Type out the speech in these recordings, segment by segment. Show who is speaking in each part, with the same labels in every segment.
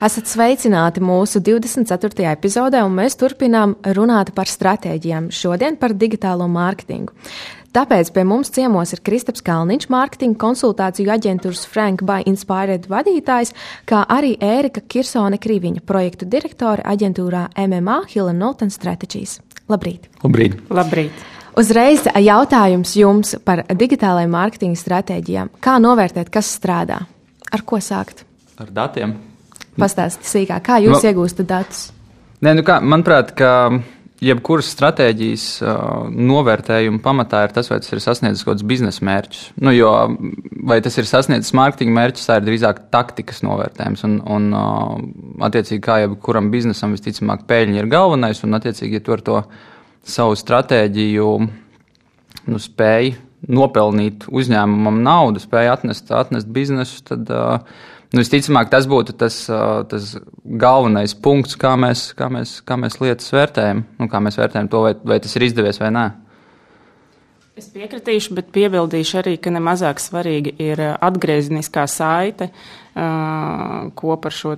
Speaker 1: Esat sveicināti mūsu 24. epizodē, un mēs turpinām runāt par stratēģijām, šodien par digitālo mārketingu. Tāpēc pie mums ciemos ir Kristaps Kalniņš, mārketinga konsultāciju aģentūras Frank by Inspired vadītājs, kā arī Ērika Kirsone Kriviņa, projektu direktore aģentūrā MMA Hill Norton Strategies. Labrīt!
Speaker 2: Labrīt!
Speaker 3: Labrīt.
Speaker 1: Uzreiz jautājums jums par digitālajām mārketinga stratēģijām. Kā novērtēt, kas strādā? Ar ko sākt?
Speaker 2: Ar datiem.
Speaker 1: Pastāstiet sīkāk, kā jūs no, iegūstat datus?
Speaker 2: Nē, nu kā, manuprāt, ka jebkuras stratēģijas uh, novērtējuma pamatā ir tas, vai tas ir sasniedzis kaut kādus biznesa mērķus. Nu, jo, vai tas ir sasniedzis mārketinga mērķus, tā ir drīzāk taktikas novērtējums. Un, un uh, attiecīgi, kā jebkuram biznesam, visticamāk, pēļņi ir galvenais, un, attiecīgi, ja tu ar to savu stratēģiju nu, spēj nopelnīt uzņēmumam naudu, spēj atnest, atnest biznesu, tad Nu, visticamāk, tas būtu tas, tas galvenais punkts, kā mēs, kā mēs, kā mēs lietas vērtējam, nu, kā mēs vērtējam to, vai, vai tas ir izdevies vai nē.
Speaker 3: Es piekritīšu, bet piebildīšu arī, ka nemazāk svarīga ir atgriezniskā saite kopā ar šo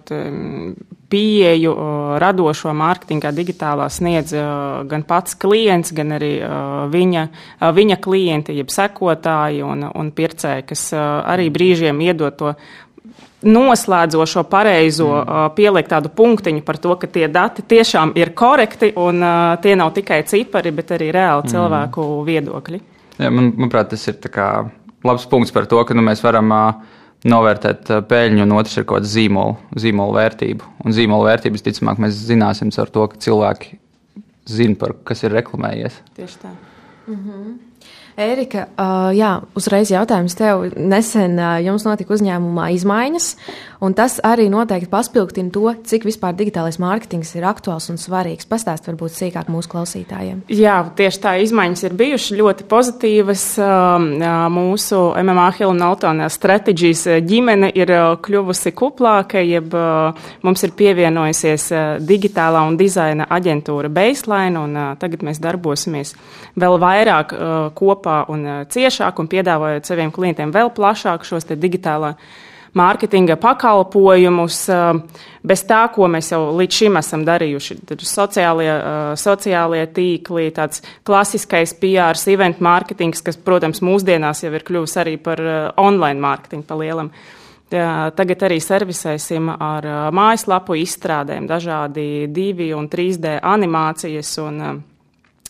Speaker 3: pieeju radošo mārketingā digitālā sniedz gan pats klients, gan arī viņa, viņa klienti, jeb sekotāji un, un pircēji, kas arī brīžiem iedod to noslēdzošo pareizo mm. pielikt tādu punktiņu par to, ka tie dati tiešām ir korekti un tie nav tikai cipari, bet arī reāli mm. cilvēku viedokļi.
Speaker 2: Jā, man, manuprāt, tas ir labs punkts par to, ka nu, mēs varam uh, novērtēt uh, peļņu, un otrs ir kaut kāda zīmola, zīmola vērtība. Un zīmola vērtības, ticamāk, mēs zināsim ar to, ka cilvēki zina, par kas ir reklamējies.
Speaker 3: Tieši tā.
Speaker 1: Mm Ērika, uh, jā, uzreiz jautājums tev. Nesen uh, jums notika uzņēmumā izmaiņas, un tas arī noteikti paspilgtina to, cik vispār digitālais mārketings ir aktuāls un svarīgs. Pastāst varbūt sīkāk mūsu klausītājiem.
Speaker 3: Jā, tieši tā izmaiņas ir bijušas ļoti pozitīvas. Mūsu MMA Hill un Altona stratēģijas ģimene ir kļuvusi kuplāka, jeb mums ir pievienojusies digitālā un dizaina aģentūra Baseline, un tagad mēs darbosimies vēl vairāk kopā kopā un eh, ciešāk un piedāvājot saviem klientiem vēl plašāk šos digitālā mārketinga pakalpojumus, eh, bez tā, ko mēs jau līdz šim esam darījuši. Tad sociālie, eh, sociālie tīkli, tāds klasiskais PR, event mārketings, kas, protams, mūsdienās jau ir kļuvis arī par online mārketingu pa lielam. Tagad arī servisēsim ar mājaslapu izstrādēm dažādi 2 un 3D animācijas un,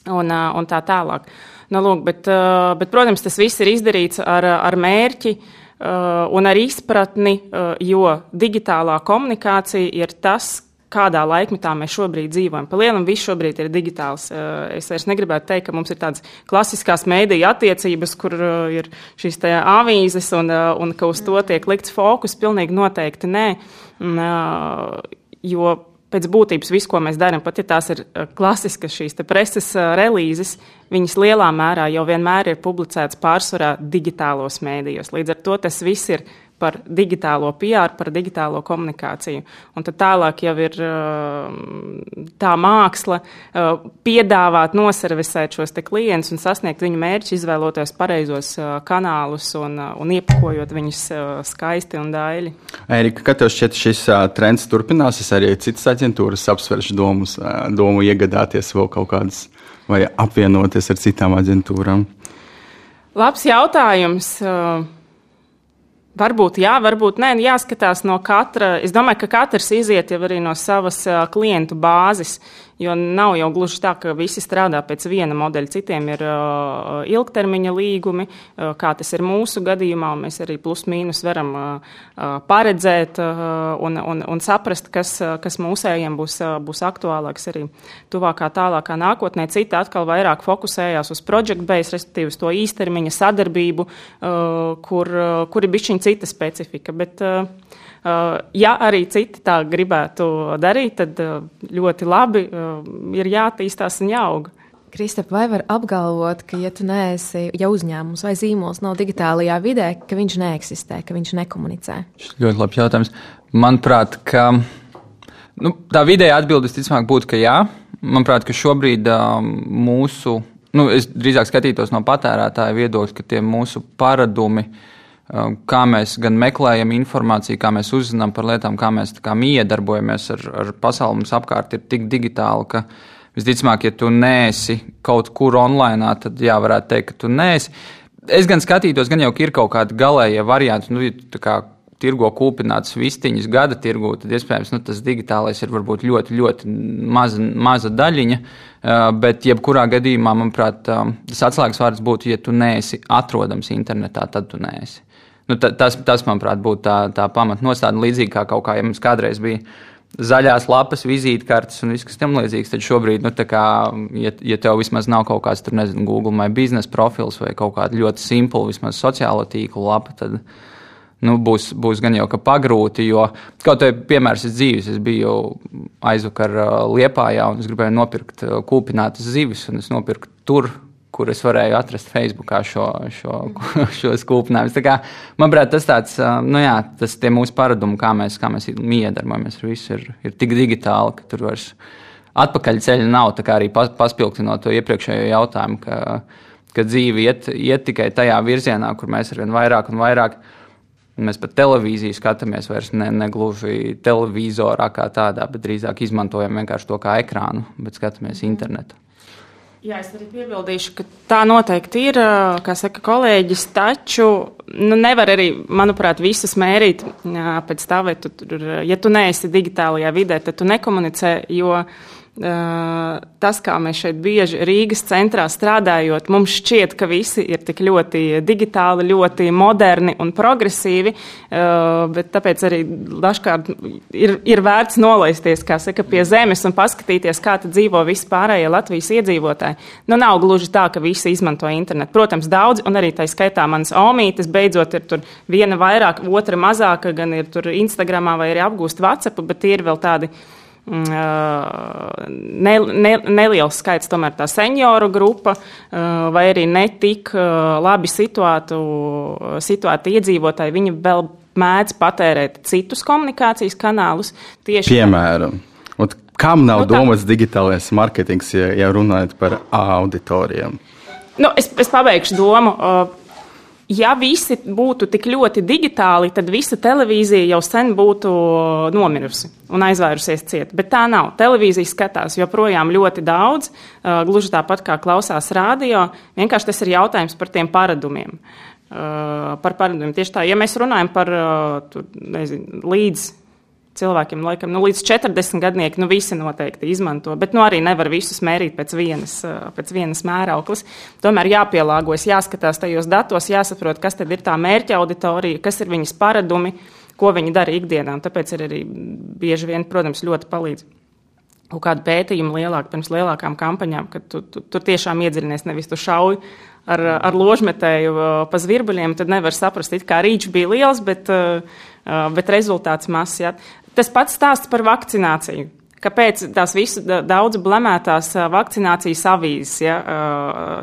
Speaker 3: un, un tā tālāk. Nu, lūk, bet, eh, bet, protams, tas viss ir izdarīts ar, ar mērķi eh, un ar izpratni, eh, jo digitālā komunikācija ir tas, kādā laikmetā mēs šobrīd dzīvojam. Pa lielam viss šobrīd ir digitāls. Es vairs negribētu teikt, ka mums ir tādas klasiskās mēdīja attiecības, kur ir šīs avīzes un, un ka uz to tiek likts fokus. Pilnīgi noteikti nē. Jo pēc būtības viss, ko mēs darām, pat ja tās ir eh, klasiskas šīs preses eh, relīzes, viņas lielā mērā jau vienmēr ir publicētas pārsvarā digitālos mēdījos. Līdz ar to tas viss ir par digitālo PR, par digitālo komunikāciju. Un tad tālāk jau ir uh, tā māksla uh, piedāvāt, noservisēt šos klientus un sasniegt viņu mērķus, izvēloties pareizos uh, kanālus un, un iepakojot viņus skaisti un daļi.
Speaker 4: Erika, kā tev šķiet šis trends turpināsies, arī citas aģentūras apsverš domus, domu iegādāties vēl kaut kādas vai apvienoties ar citām aģentūrām?
Speaker 3: Labs jautājums. Uh, Varbūt jā, varbūt nē, jāskatās no katra. Es domāju, ka katrs iziet jau arī no savas klientu bāzes. Jo nav jau gluži tā, ka visi strādā pēc viena modeļa. Citiem ir uh, ilgtermiņa līgumi, uh, kā tas ir mūsu gadījumā. Mēs arī plus mīnus varam uh, paredzēt un, un, un saprast, kas, kas mūsējiem būs, būs aktuālāks arī tuvākā, tālākā nākotnē. Citi atkal vairāk fokusējās uz project base, respektīvi uz to īstermiņa sadarbību, kur, kur ir bišķiņa cita specifika. Bet, Ja arī citi tā gribētu darīt, tad ļoti labi ir jātīstās un jāaug.
Speaker 1: Kristap, vai var apgalvot, ka, ja tu neesi, ja uzņēmums vai zīmols nav digitālajā vidē, ka viņš neeksistē, ka viņš nekomunicē?
Speaker 2: Šis ļoti labs jautājums. Manuprāt, ka nu, tā vidēja atbilde visticamāk būtu, ka jā. Manuprāt, ka šobrīd uh, mūsu, nu, es drīzāk skatītos no patērētāja viedokļa, ka tie mūsu paradumi, uh, kā mēs gan meklējam informāciju, kā mēs uzzinām par lietām, kā mēs kā iedarbojamies ar, ar pasauli mums apkārt, ir tik digitāli, ka Visticamāk, ja tu neesi kaut kur online, tad jā, varētu teikt, ka tu neesi. Es gan skatītos, gan jau ir kaut kāda galējā varianta. Nu, kā tirgo kūpināts vistiņas gada tirgū, tad iespējams nu, tas digitālais ir varbūt ļoti, ļoti maza, maza daļiņa. Bet, jebkurā gadījumā, manuprāt, tas atslēgas vārds būtu, ja tu neesi atrodams internetā, tad tu neesi. Nu, tas, tas, manuprāt, būtu tā, tā pamatnostāde. Līdzīgi kā kaut kā, ja mums kādreiz bija zaļās lapas, vizītkartes un viss, kas tam līdzīgs. Tad šobrīd, nu, kā, ja, ja tev vismaz nav kaut kāds, tur, nezinu, Google vai biznesa profils vai kaut kāda ļoti simpla, vismaz sociāla tīkla lapa, tad nu, būs, būs gan jau ka pagrūti. Jo kaut kādā piemērs ir dzīves. Es biju aizvakar uh, Liepājā un es gribēju nopirkt uh, kūpinātas zivis, un es nopirku tur kur es varēju atrast Facebookā šo, šo, šo skūpinājumu. Manuprāt, tas tāds, nu jā, tas tie mūsu paradumi, kā mēs, kā mēs miedarbojamies ar visu, ir, ir tik digitāli, ka tur vairs atpakaļ ceļa nav. Tā kā arī paspilgtinot to iepriekšējo jautājumu, ka, ka dzīve iet, iet tikai tajā virzienā, kur mēs arvien vairāk un vairāk. Mēs pat televīziju skatāmies vairs ne, ne gluži televizorā kā tādā, bet drīzāk izmantojam vienkārši to kā ekrānu, bet skatāmies internetu.
Speaker 3: Jā, es arī piebildīšu, ka tā noteikti ir, kā saka kolēģis, taču nu, nevar arī, manuprāt, visus mērīt jā, pēc tā, vai tu, ja tu neesi digitālajā vidē, tad tu nekomunicē, jo tas, kā mēs šeit bieži Rīgas centrā strādājot, mums šķiet, ka visi ir tik ļoti digitāli, ļoti moderni un progresīvi, bet tāpēc arī dažkārt ir, ir vērts nolaisties, kā saka, pie zemes un paskatīties, kā tad dzīvo visi pārējie Latvijas iedzīvotāji. Nu, nav gluži tā, ka visi izmanto internetu. Protams, daudz, un arī tā skaitā manas omītes, beidzot ir tur viena vairāk, otra mazāka, gan ir tur Instagramā vai arī apgūst WhatsApp, bet tie ir vēl tādi ne, ne, neliels skaits, tomēr tā senioru grupa, vai arī netik labi situētu, situēti iedzīvotāji, viņi vēl mēdz patērēt citus komunikācijas kanālus.
Speaker 4: Tieši Piemēram, un kam nav nu, tā, domāts digitālais marketings, ja, ja runājat par auditoriem?
Speaker 3: Nu, es, es pabeigšu domu. Uh, ja visi būtu tik ļoti digitāli, tad visa televīzija jau sen būtu nomirusi un aizvērusies ciet. Bet tā nav. Televīzija skatās joprojām ļoti daudz, uh, gluži tāpat kā klausās radio. Vienkārši tas ir jautājums par tiem paradumiem. Uh, par paradumiem. Tieši tā, ja mēs runājam par uh, tur, nezinu, līdz cilvēkiem, laikam, nu, līdz 40 gadnieki, nu, visi noteikti izmanto, bet, nu, arī nevar visus mērīt pēc vienas, pēc vienas mērauklas. Tomēr jāpielāgojas, jāskatās tajos datos, jāsaprot, kas tad ir tā mērķa auditorija, kas ir viņas paradumi, ko viņi dara ikdienā. Tāpēc ir arī bieži vien, protams, ļoti palīdz. Kaut kāda pētījuma lielāka, pirms lielākām kampaņām, kad tu, tu, tu tiešām iedziļinies, nevis tu šauji ar, ar ložmetēju pa zvirbuļiem, tad nevar saprast, kā rīčs bija liels, bet, bet rezultāts mazs. Ja. Tas pats stāsts par vakcināciju. Kāpēc tās visas daudz blemētās vakcinācijas avīzes? Ja?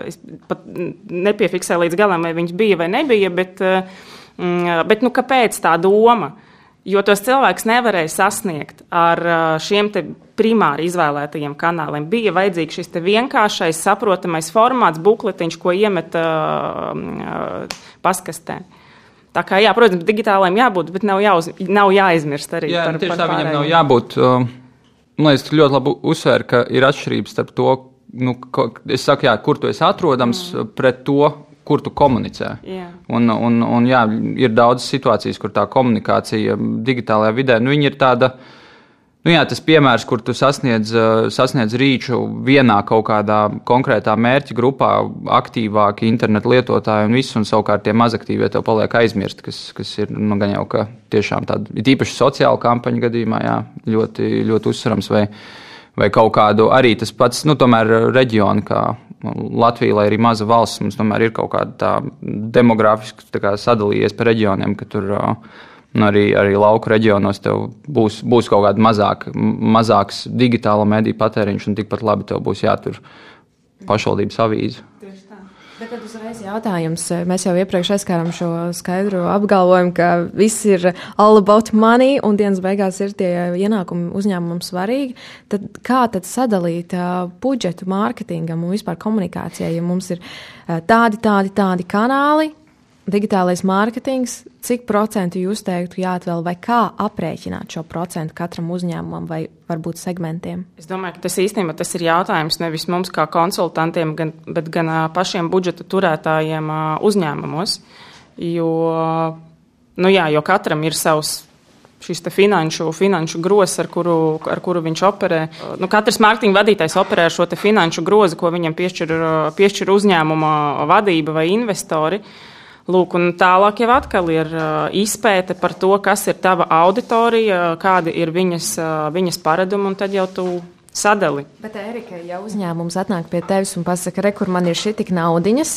Speaker 3: Es pat nepiefiksēju līdz galam, vai viņas bija vai nebija, bet, bet nu, kāpēc tā doma? Jo tos cilvēks nevarēja sasniegt ar šiem primāri izvēlētajiem kanāliem. Bija vajadzīgs šis vienkāršais, saprotamais formāts, bukletiņš, ko iemet uh, paskastē. Tā kā, jā, protams, digitālajiem jābūt, bet nav, jāuz, nav jāaizmirst arī
Speaker 2: jā, par, tieši par tā viņam nav jābūt. Man liekas, ļoti labi uzsver, ka ir atšķirības starp to, nu, ko, es saku, jā, kur tu esi atrodams, mm. pret to, kur tu komunicē. Jā. Un, un, un jā, ir daudz situācijas, kur tā komunikācija digitālajā vidē, nu, ir tāda, uh, Nu jā, tas piemērs, kur tu sasniedz, eh, sasniedz rīču vienā kaut kādā konkrētā mērķa grupā, aktīvāki internetu lietotāji un viss, un savukārt tie mazaktīvie tev paliek aizmirsti, kas, kas ir nu, gan jau ka tiešām tāda, it īpaši sociāla kampaņa gadījumā, jā, ļoti, ļoti uzsverams. Vai, vai kaut kādu arī tas pats, nu, tomēr reģioni, kā Latvija, lai arī maza valsts, mums tomēr ir kaut kāda tā demografiski tā kā sadalījies pa reģioniem, ka tur uh, Un arī, arī lauku reģionos būs, būs kaut kāda mazāk, mazāks digitāla mediju patēriņš, un tikpat labi tev būs jātur pašvaldības avīze.
Speaker 1: Bet tad uzreiz jautājums. Mēs jau iepriekš aizskārām šo skaidru apgalvojumu, ka viss ir all about money un dienas beigās ir tie ienākumi uzņēmumam svarīgi. Tad kā tad sadalīt uh, budžetu mārketingam un vispār komunikācijai, ja mums ir uh, tādi, tādi, tādi kanāli, digitālais mārketings, cik procentu jūs teiktu jāatvēl vai kā aprēķināt šo procentu katram uzņēmumam vai varbūt segmentiem?
Speaker 3: Es domāju, ka tas īstenībā tas ir jautājums nevis mums kā konsultantiem, gan, bet gan pašiem budžeta turētājiem uzņēmumos. Jo, nu jā, jo katram ir savs šis finanšu, finanšu grozs, ar kuru, ar kuru viņš operē. Nu, katrs mārketinga vadītājs operē ar šo finanšu grozu, ko viņam piešķir, piešķir uzņēmuma vadība vai investori. Uh, Lūk, un tālāk jau atkal ir uh, izpēte par to, kas ir tava auditorija, kādi ir viņas, uh, viņas paradumi, un tad jau tu sadali.
Speaker 1: Bet, Erika, ja uzņēmums atnāk pie tevis un pasaka, re, kur man ir šī tik naudiņas,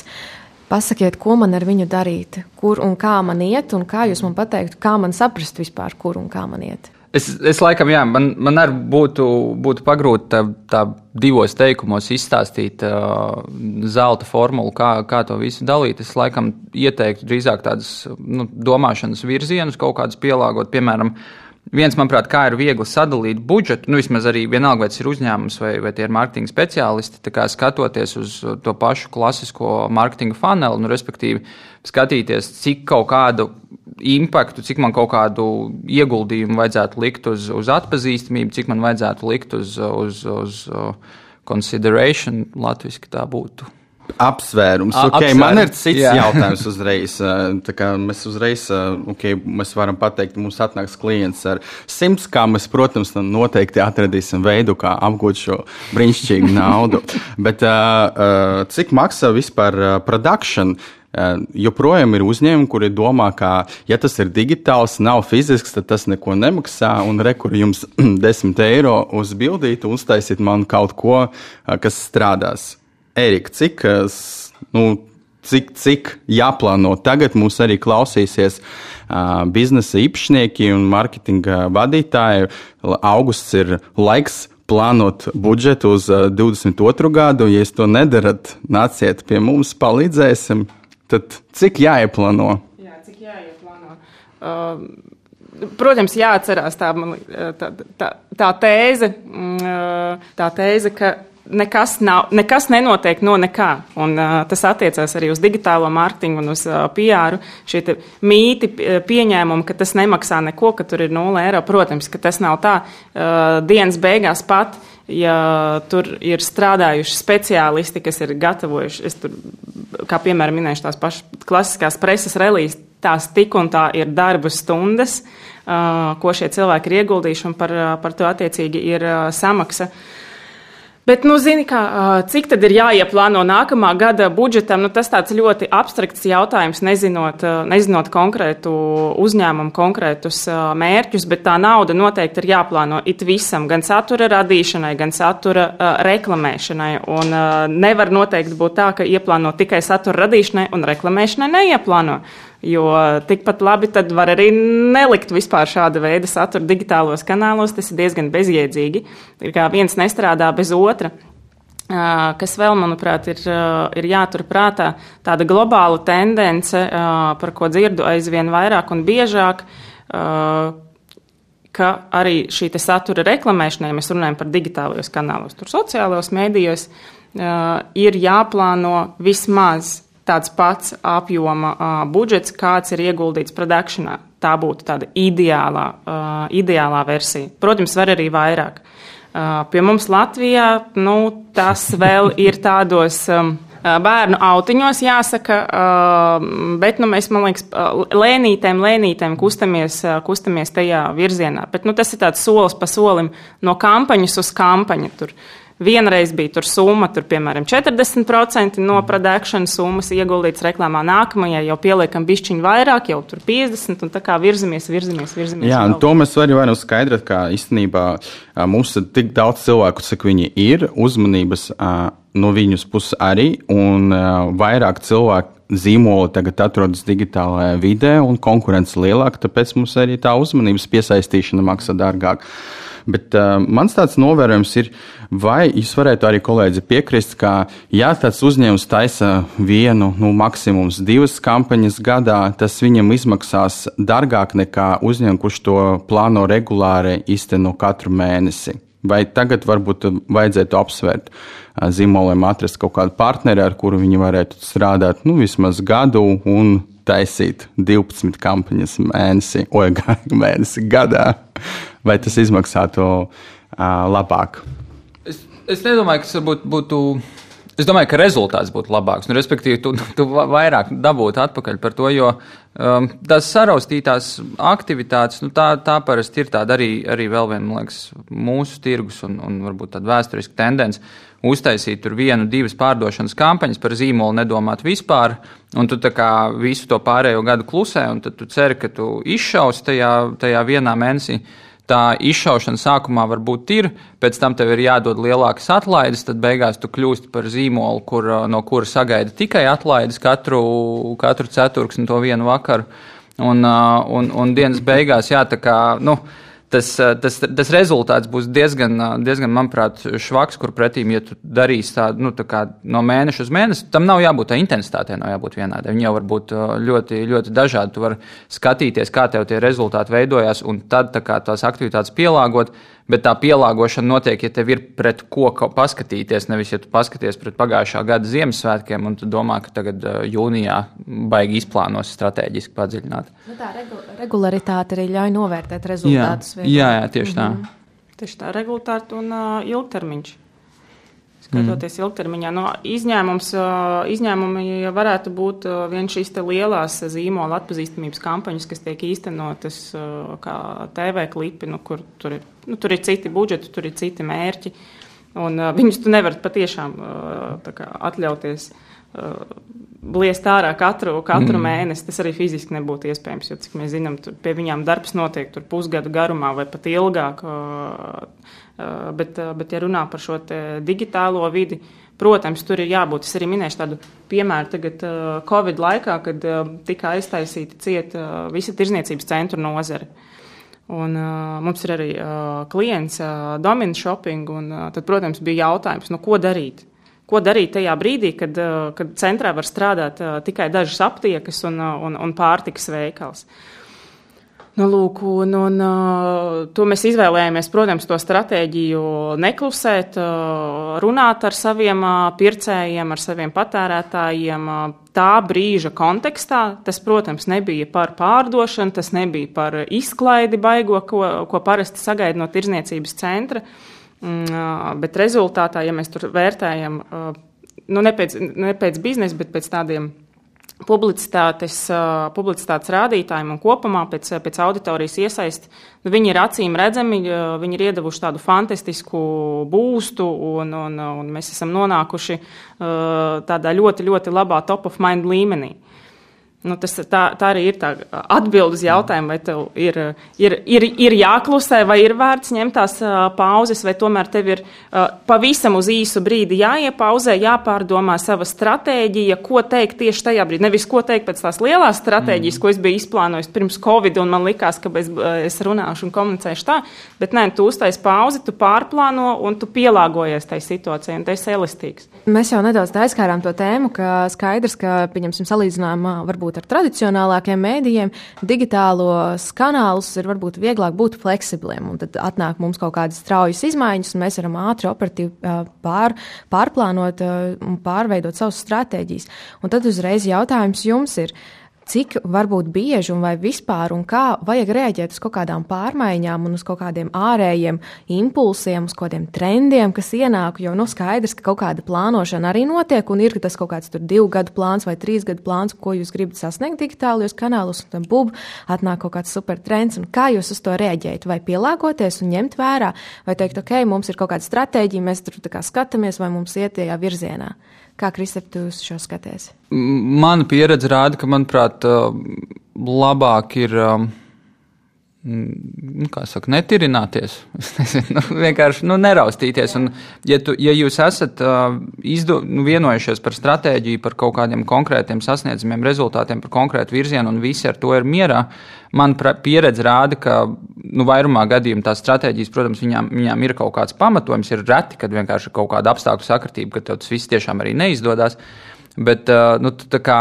Speaker 1: pasakiet, ko man ar viņu darīt, kur un kā man iet, un kā jūs man pateiktu, kā man saprast vispār, kur un kā man iet.
Speaker 2: Es, es laikam, jā, man, man arī būtu, būtu pagrūti tā, tā divos teikumos izstāstīt uh, zelta formulu, kā, kā to visu dalīt. Es laikam ieteiktu drīzāk tādas nu, domāšanas virzienus, kaut kādus pielāgot. Piemēram, viens, manuprāt, kā ir viegli sadalīt budžetu, nu vismaz arī vienalga, vai tas ir uzņēmums vai, vai tie ir mārketinga speciālisti, skatoties uz to pašu klasisko mārketinga faneli, nu, respektīvi skatīties, cik kaut kādu impaktu, cik man kaut kādu ieguldījumu vajadzētu likt uz, uz atpazīstamību, cik man vajadzētu likt uz, uz, uz, uz consideration, latviešu tā būtu.
Speaker 4: Apsvērums.
Speaker 2: A,
Speaker 4: okay,
Speaker 2: apsvērums.
Speaker 4: Man ir cits
Speaker 2: Jā.
Speaker 4: jautājums uzreiz. Mēs uzreiz, okay, mēs varam pateikt, mums atnāks klients ar simts, kā mēs, protams, noteikti atradīsim veidu, kā apgūt šo brīnišķīgu naudu. Bet cik maksā vispār produkcija? Joprojām ir uzņēmumi, kuri domā, ka, ja tas ir digitāls, nav fizisks, tad tas neko nemaksā. Un rekur jums 10 eiro uz bildīti, uztaisiet man kaut ko, kas strādās. Erika, cik, nu, cik, cik jāplāno tagad mums arī klausīsies biznesa īpašnieki un mārketinga vadītāji. Augusts ir laiks plānot budžetu uz uh, 22. gadu. Ja jūs to nedarat, nāciet pie mums, palīdzēsim. Tad cik jāieplāno?
Speaker 3: Jā, cik jāieplāno. Uh, protams, jāatcerās tā, tā, tā, tā tēze, tā tēze, ka nekas, nav, nekas nenotiek no nekā. Un, uh, tas attiecās arī uz digitālo mārketingu un uz uh, PR. Šie mīti, pieņēmumi, ka tas nemaksā neko, ka tur ir 0 eiro. Protams, ka tas nav tā. Uh, dienas beigās pat uh, ja tur ir strādājuši speciālisti, kas ir gatavojuši, es tur, kā piemēram, minēšu tās pašas klasiskās preses relīzes, tās tik un tā ir darba stundas, ko šie cilvēki ir ieguldījuši, un par, par to attiecīgi ir samaksa. Bet, nu, zini, kā, cik tad ir jāieplāno nākamā gada budžetam, nu, tas tāds ļoti abstrakts jautājums, nezinot, nezinot konkrētu uzņēmumu, konkrētus mērķus, bet tā nauda noteikti ir jāplāno it visam, gan satura radīšanai, gan satura reklamēšanai. Un nevar noteikti būt tā, ka ieplāno tikai satura radīšanai un reklamēšanai neieplāno. Jo tikpat labi tad var arī nelikt vispār šāda veida saturu digitālos kanālos. Tas ir diezgan bezjēdzīgi. Ir kā viens nestrādā bez otra. Kas vēl, manuprāt, ir, ir jāturprātā, tāda globāla tendence, par ko dzirdu aizvien vairāk un biežāk, ka arī šī satura reklamēšanai, mēs runājam par digitālajos kanālos, tur sociālajos mēdījos, ir jāplāno vismaz tāds pats apjoma uh, budžets, kāds ir ieguldīts produkšanā. Tā būtu tāda ideālā, uh, ideālā versija. Protams, var arī vairāk. Uh, pie mums Latvijā nu, tas vēl ir tādos. Um, Bērnu autiņos jāsaka, bet nu, mēs, man liekas, lēnītēm, lēnītēm kustamies, kustamies tajā virzienā. Bet nu, tas ir tāds solis pa solim no kampaņas uz kampaņu. Tur Vienreiz bija tur summa, tur, piemēram, 40% no produkšanas summas ieguldīts reklāmā. Nākamajai jau pieliekam bišķiņu vairāk, jau tur 50% un tā kā virzamies, virzamies, virzamies.
Speaker 4: Jā, un to mēs arī varam skaidrot, ka īstenībā mums ir tik daudz cilvēku, cik viņi ir, uzmanības no viņas puses arī, un vairāk cilvēku zīmoli tagad atrodas digitālajā vidē un konkurence lielāka, tāpēc mums arī tā uzmanības piesaistīšana maksā dārgāk. Bet uh, mans tāds novērojums ir, vai jūs varētu arī kolēģi piekrist, ka, ja tāds uzņēmums taisa vienu, nu, maksimums divas kampaņas gadā, tas viņam izmaksās dārgāk nekā uzņēmums, kurš to plāno regulāri izteno katru mēnesi. Vai tagad varbūt vajadzētu apsvērt zīmoliem, atrast kaut kādu partneri, ar kuru viņi varētu strādāt nu, vismaz gadu un taisīt 12 kampaņas mēnesi, vai mēnesi gadā? Vai tas izmaksātu uh, labāk?
Speaker 2: Es, es nedomāju, ka tas būtu. būtu... Es domāju, ka rezultāts būtu labāks. Nu, respektīvi, tu, tu vairāk dabūtu atpakaļ par to, jo um, tās saraustītās aktivitātes, nu, tā, tā parasti ir tāda arī, arī vēl viena, liekas, mūsu tirgus un, un varbūt tāda vēsturiska tendence uztaisīt tur vienu, divas pārdošanas kampaņas par zīmolu, nedomāt vispār, un tu tā kā visu to pārējo gadu klusē, un tad tu ceri, ka tu izšaus tajā, tajā vienā mēnesī tā izšaušana sākumā varbūt ir, pēc tam tev ir jādod lielākas atlaides, tad beigās tu kļūsti par zīmolu, kur, no kura sagaida tikai atlaides katru, katru ceturksni to vienu vakaru. Un, un, un dienas beigās, jā, tā kā, nu, tas, tas, tas rezultāts būs diezgan, diezgan manuprāt, švaks, kur pretī, ja tu darīsi tādu nu, tā no mēneša uz mēnesi, tam nav jābūt tā intensitātei, nav jābūt vienādai. Viņi jau var būt ļoti, ļoti dažādi. Tu vari skatīties, kā tev tie rezultāti veidojās, un tad tā kā, tās aktivitātes pielāgot bet tā pielāgošana notiek, ja tev ir pret ko paskatīties. Nevis, ja tu paskaties pret pagājušā gada Ziemassvētkiem un tu domā, ka tagad jūnijā baigi izplānos strateģiski padziļināt.
Speaker 1: Nu, tā regularitāte arī ļauj novērtēt rezultātus.
Speaker 2: Jā, jā, jā, tieši tā. Mm -hmm.
Speaker 3: Tieši tā, regulāri un uh, ilgtermiņš skatoties mm. ilgtermiņā. No izņēmums, izņēmumi varētu būt viens šīs lielās zīmola atpazīstamības kampaņas, kas tiek īstenotas kā TV klipi, nu, kur tur ir, nu, tur ir citi budžeti, tur ir citi mērķi. Un, uh, viņus tu nevari patiešām uh, kā, atļauties uh, bliest ārā katru, katru mm. mēnesi. Tas arī fiziski nebūtu iespējams, jo, cik mēs zinām, pie viņām darbs notiek pusgadu garumā vai pat ilgāk. Bet, bet, ja runā par šo digitālo vidi, protams, tur ir jābūt. Es arī minēšu tādu piemēru tagad Covid laikā, kad tika aiztaisīta cieta visa tirzniecības centru nozare. Un, uh, mums ir arī uh, klients uh, Domino Shopping, un uh, tad, protams, bija jautājums, nu, ko darīt. Ko darīt tajā brīdī, kad, uh, kad centrā var strādāt uh, tikai dažas aptiekas un, uh, un, un pārtikas veikals. Nu, lūk, un, un, to mēs izvēlējāmies, protams, to stratēģiju neklusēt, runāt ar saviem pircējiem, ar saviem patērētājiem. Tā brīža kontekstā tas, protams, nebija par pārdošanu, tas nebija par izklaidi baigo, ko, ko parasti sagaida no tirzniecības centra, uh, bet rezultātā, ja mēs tur vērtējam, uh, nu, ne pēc, ne pēc biznesa, bet pēc tādiem publicitātes, publicitātes rādītājiem un kopumā pēc, pēc auditorijas iesaisti, nu, viņi ir acīm redzami, viņi ir iedavuši tādu fantastisku būstu, un, un, un mēs esam nonākuši tādā ļoti, ļoti labā top of mind līmenī. Nu, tas, tā, tā arī ir tā atbilde uz jautājumu, vai tev ir, ir, ir, ir jāklusē, vai ir vērts ņemt tās pauzes, vai tomēr tev ir pavisam uz īsu brīdi jāiepauzē, jāpārdomā sava stratēģija, ko teikt tieši tajā brīdī. Nevis ko teikt pēc tās lielās stratēģijas, mm. ko es biju izplānojis pirms Covid, un man likās, ka es, es runāšu un komunicēšu tā, bet nē, tu uztais pauzi, tu pārplāno un tu pielāgojies tai situācijai, un tas ir elastīgs.
Speaker 1: Mēs jau nedaudz aizkārām to tēmu, ka skaidrs, ka, pieņemsim, salīdzinājumā varbūt varbūt ar tradicionālākiem mēdījiem, digitālos kanālus ir varbūt vieglāk būt fleksibliem. Tad atnāk mums kaut kādas straujas izmaiņas, un mēs varam ātri operatīvi pār, pārplānot un pārveidot savas stratēģijas. Un tad uzreiz jautājums jums ir cik varbūt bieži un vai vispār un kā vajag rēģēt uz kaut kādām pārmaiņām un uz kaut kādiem ārējiem impulsiem, uz kādiem trendiem, kas ienāk. Jo nu, skaidrs, ka kaut kāda plānošana arī notiek un ir tas kaut kāds divu gadu plāns vai trīs gadu plāns, ko jūs gribat sasniegt digitālajos kanālos, un tam bub atnāk kaut kāds super trends. Kā jūs uz to rēģējat? Vai pielāgoties un ņemt vērā, vai teikt, ok, mums ir kaut kāda stratēģija, mēs tur skatāmies, vai mums iet tajā virzienā? Kā Kristap, tu šo skaties?
Speaker 2: Mana pieredze rāda, ka, manuprāt, labāk ir nu, kā saka, netirināties. Nezinu, nu, vienkārši nu, neraustīties. Un, ja, tu, ja jūs esat uh, izdo, nu, vienojušies par stratēģiju, par kaut kādiem konkrētiem sasniedzamiem rezultātiem, par konkrētu virzienu, un visi ar to ir mierā, man pieredze rāda, ka nu, vairumā gadījumā tās stratēģijas, protams, viņām, viņām ir kaut kāds pamatojums. Ir reti, kad vienkārši ir kaut kāda apstākļu sakritība, ka tas viss tiešām arī neizdodas. Bet, uh, nu, tā kā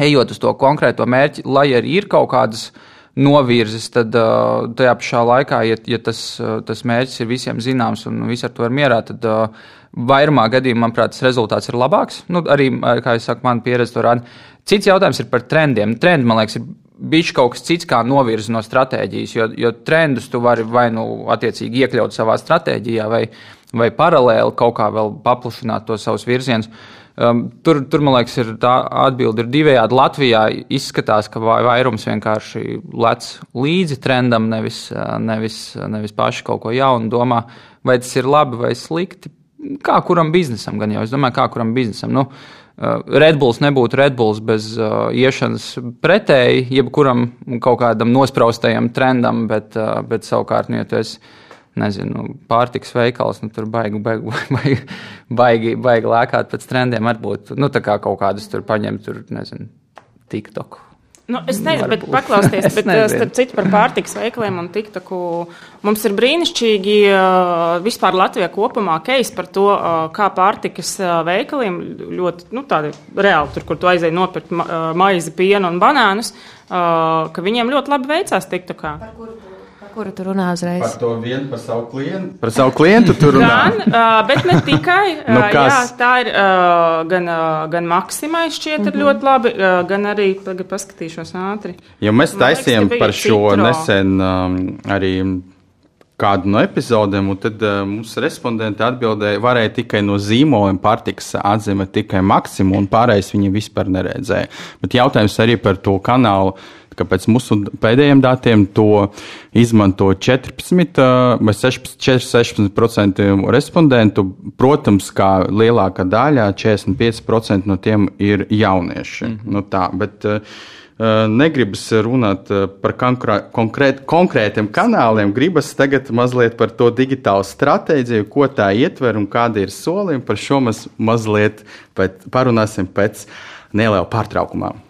Speaker 2: ejot uz to konkrēto mērķi, lai arī ir kaut kādas uh, novirzis, tad uh, tajā pašā laikā, ja, ja tas, uh, tas mērķis ir visiem zināms un visi ar to ir mierā, tad uh, vairumā gadījumā, manuprāt, tas rezultāts ir labāks. Nu, arī, kā jau saku, man pieredze to rāda. Cits jautājums ir par trendiem. Trendi, man liekas, ir bijis kaut kas cits, kā novirzi no stratēģijas, jo, jo trendus tu vari vai nu attiecīgi iekļaut savā stratēģijā, vai, vai paralēli kaut kā vēl paplašināt to savus virzienus. Uh, Um, tur, tur, man liekas, ir tā atbilde ir divējādi. Latvijā izskatās, ka vairums vienkārši lec līdzi trendam, nevis, uh, nevis, nevis paši kaut ko jaunu domā, vai tas ir labi vai slikti. Kā kuram biznesam, gan jau es domāju, kā kuram biznesam. Nu, uh, Redbulls nebūtu Redbulls bez uh, iešanas pretēji jebkuram kaut kādam nospraustajam trendam, bet, uh, bet savukārt, nu, ja tu esi nezinu, pārtiks veikals, nu, tur baigi, baigi, baigi, baigi, baigi lēkāt pēc trendiem. Varbūt nu, kā kaut kādus tur paņemt, tur nezinu, TikTok.
Speaker 3: Nu, es nezinu, bet paklausieties, bet uh, starp citu par pārtiks veikaliem un tiktaku. Mums ir brīnišķīgi uh, vispār Latvijā kopumā keis par to, uh, kā pārtikas veikaliem ļoti, nu, tādi reāli tur, kur tu aizēji nopirkt maizi, pienu un banānus, ka viņiem ļoti labi veicās tiktakā. Par kuru
Speaker 1: kuru tu runā uzreiz?
Speaker 4: Par to vienu, par savu klientu. Par savu klientu tur runā.
Speaker 3: Gan, uh, bet ne tikai. nu, kas? jā, tā ir uh, gan, uh, gan Maksimai šķiet mm -hmm. ļoti labi, uh, gan arī, tagad paskatīšos ātri.
Speaker 4: Jo mēs taisījām par šo citro. nesen um, arī kādu no epizodēm, un tad uh, mums respondenti atbildēja, varēja tikai no zīmoliem pārtiks atzīmēt tikai maksimumu, un pārējais viņi vispār neredzēja. Bet jautājums arī par to kanālu ka pēc mūsu pēdējiem datiem to izmanto 14 vai 16% respondentu. Protams, kā lielākā daļa, 45% no tiem ir jaunieši. Mm -hmm. nu, tā, bet, negribas runāt par konkrēt, konkrētiem kanāliem, gribas tagad mazliet par to digitālu stratēģiju, ko tā ietver un kādi ir solījumi. Par šo mēs mazliet pēc, parunāsim pēc neliela pārtraukumā.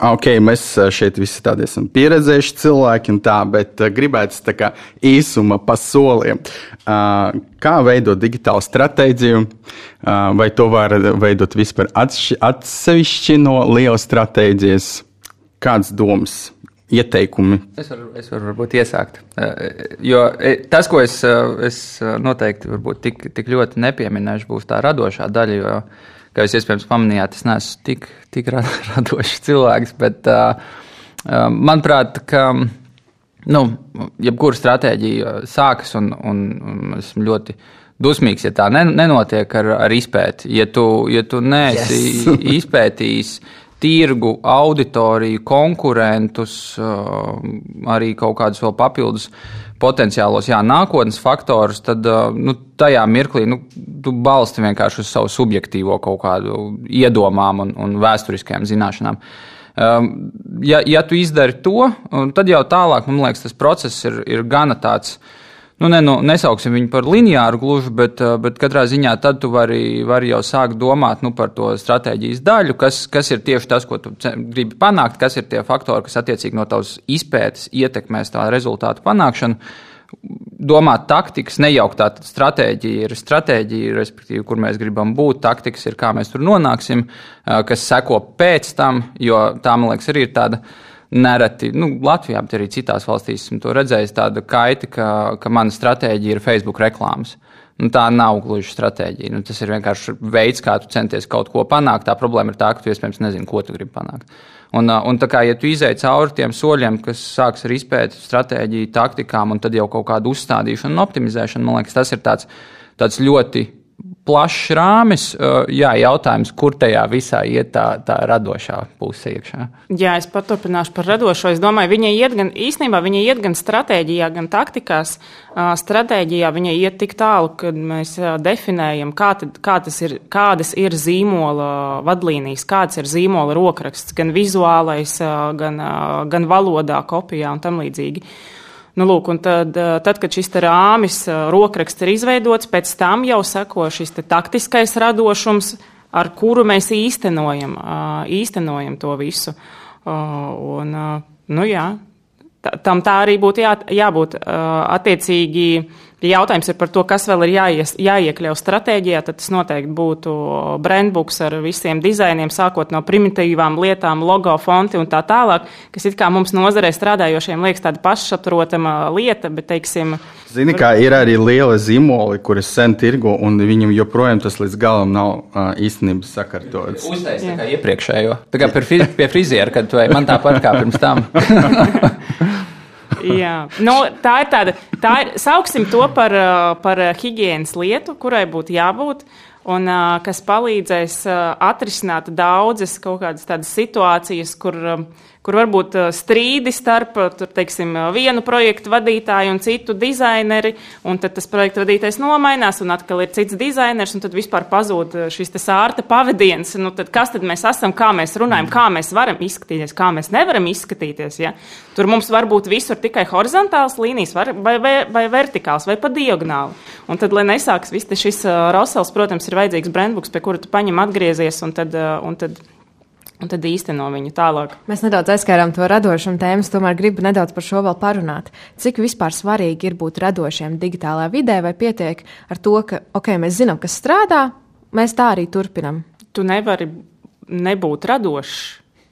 Speaker 4: Ok, mēs šeit visi tādi esam pieredzējuši cilvēki, tā, bet uh, gribētu tā kā īsuma pa soliem. Uh, kā veidot digitālu stratēģiju, uh, vai to var veidot vispār atsevišķi no lielas stratēģijas? Kāds domas? Ieteikumi.
Speaker 2: Es varu, es varu varbūt iesākt. Jo tas, ko es, es noteikti tik, tik ļoti nepieminēšu, būs tā radošā daļa. Kā jūs iespējams pamanījāt, es neesmu tik, tik radošs cilvēks, bet uh, manuprāt, ka nu, jebkura stratēģija sākas un, un, un esmu ļoti dusmīgs, ja tā nenotiek ar, ar izpēti. Ja tu, ja tu neesi yes. izpētījis tirgu, auditoriju, konkurentus, arī kaut kādus vēl papildus potenciālos jā, nākotnes faktorus, tad nu, tajā mirklī nu, tu balsti vienkārši uz savu subjektīvo kaut kādu iedomām un, un vēsturiskajām zināšanām. Ja, ja tu izdari to, tad jau tālāk, man liekas, tas process ir, ir gana tāds nu, ne, nu, nesauksim viņu par lineāru gluži, bet, eh, bet katrā ziņā tad tu vari, vari jau sākt domāt nu, par to stratēģijas daļu, kas, kas ir tieši tas, ko tu gribi panākt, kas ir tie faktori, kas attiecīgi no tavas izpētes ietekmēs tā rezultātu panākšanu. Domāt taktikas, nejaukt tā stratēģija ir stratēģija, respektīvi, kur mēs gribam būt, taktikas ir, kā mēs tur nonāksim, eh, kas seko pēc tam, jo tā, man liekas, arī ir tāda uh, nereti, nu, Latvijā, bet arī citās valstīs esmu to redzējis, tāda kaita, ka, ka mana stratēģija ir Facebook reklāmas. Nu, tā nav gluži stratēģija. Nu, tas ir vienkārši veids, kā tu centies kaut ko panākt. Tā problēma ir tā, ka tu iespējams nezini, ko tu gribi panākt. Un, un tā kā ja tu izēji cauri tiem soļiem, kas sāks ar izpēti, stratēģiju, taktikām un tad jau kaut kādu uzstādīšanu un optimizēšanu, man liekas, tas ir tāds, tāds ļoti plašs rāmis. Jā, jautājums, kur tajā visā iet tā, tā radošā puse iekšā.
Speaker 3: Jā, es paturpināšu par radošo. Es domāju, viņa iet gan īstenībā, viņa iet gan stratēģijā, gan taktikās. Stratēģijā viņa iet tik tālu, ka mēs definējam, kā tad, kā ir, kādas ir zīmola vadlīnijas, kāds ir zīmola rokraksts, gan vizuālais, gan, gan valodā, kopijā un tam līdzīgi. Nu, lūk, tad, eh, tad, kad šis rāmis, eh, rokraksts ir izveidots, pēc tam jau seko šis taktiskais radošums, ar kuru mēs īstenojam, eh, īstenojam to visu. Un, nu, jā, tam tā arī būtu jā, jābūt attiecīgi Ja jautājums ir par to, kas vēl ir jāies, jāiekļauj stratēģijā, tad tas noteikti būtu brandbooks ar visiem dizainiem, sākot no primitīvām lietām, logo, fonti un tā tālāk, kas it kā mums nozarē strādājošiem liekas tāda pašsaprotama lieta, bet, teiksim,
Speaker 4: Zini, kā ir arī liela zīmoli, kuras sen tirgo, un viņam joprojām tas līdz galam nav uh, īstenības sakārtots.
Speaker 2: Uztaisīt kā iepriekšējo. Tā kā pie friziera, kad tu ej, man tāpat kā pirms tam.
Speaker 3: Jā, nu, tā ir tāda, tā ir, sauksim to par, par higiēnas lietu, kurai būtu jābūt. Un, kas palīdzēs atrisināt daudzas kaut kādas tādas situācijas, kur uh, kur varbūt uh, strīdi starp tur, teiksim, uh, vienu projektu vadītāju un citu dizaineri, un tad tas projektu vadītājs nomainās, un atkal ir cits dizainers, un tad vispār pazūd šis sārta pavadiens. Nu, tad kas tad mēs esam, kā mēs runājam, kā mēs varam izskatīties, kā mēs nevaram izskatīties. Ja? Tur mums var būt visur tikai horizontāls līnijas, vai, vai, vai, vai vertikāls, vai pa diagonāli. Un tad, lai nesāks viss šis uh, Rosels, protams, ir vajadzīgs brandbooks, pie kura tu paņem atgriezies, un tad, uh, un tad un tad īsteno viņu tālāk.
Speaker 1: Mēs nedaudz aizskārām to radošumu tēmu, tomēr gribu nedaudz par šo vēl parunāt. Cik vispār svarīgi ir būt radošiem digitālā vidē, vai pietiek ar to, ka, ok, mēs zinām, kas strādā, mēs tā arī turpinam?
Speaker 3: Tu nevari nebūt radošs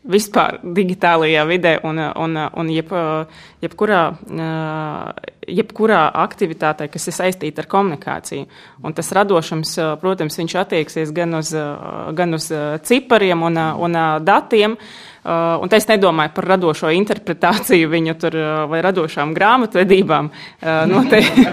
Speaker 3: vispār digitālajā vidē un, un, un jeb, jebkurā, jebkurā aktivitātē, kas ir saistīta ar komunikāciju. Un tas radošums, protams, viņš attieksies gan uz, gan uz cipariem un, un datiem, un es nedomāju par radošo interpretāciju viņu tur vai radošām grāmatvedībām. Noteikti,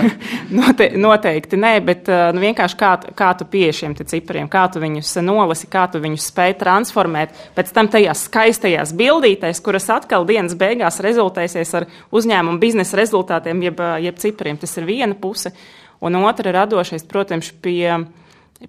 Speaker 3: note, noteikti nē, bet nu, vienkārši kā, kā tu pieeji šiem cipriem, kā tu viņus nolasi, kā tu viņus spēj transformēt. Pēc tam tajās skaistajās bildītēs, kuras atkal dienas beigās rezultēsies ar uzņēmumu biznesa rezultātiem, jeb, jeb cipriem. Tas ir viena puse. Un otra radošais, protams, pie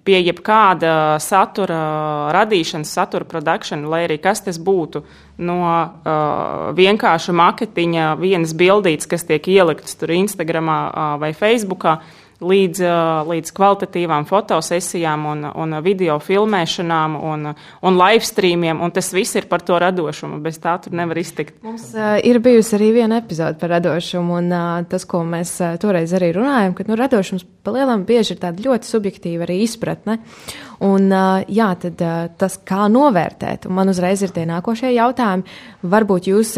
Speaker 3: pie jebkāda satura radīšanas, satura produkšanas, lai arī kas tas būtu, no uh, vienkārša maketiņa, vienas bildītes, kas tiek ieliktas tur Instagramā uh, vai Facebookā, līdz, līdz kvalitatīvām fotosesijām un, un video filmēšanām un, un live streamiem, un tas viss ir par to radošumu. Bez tā tur nevar iztikt.
Speaker 1: Mums uh, ir bijusi arī viena epizode par radošumu, un uh, tas, ko mēs uh, toreiz arī runājam, ka nu, radošums palielam bieži ir tāda ļoti subjektīva arī izpratne. Un, jā, tad tas, kā novērtēt, un man uzreiz ir tie nākošie jautājumi. Varbūt jūs,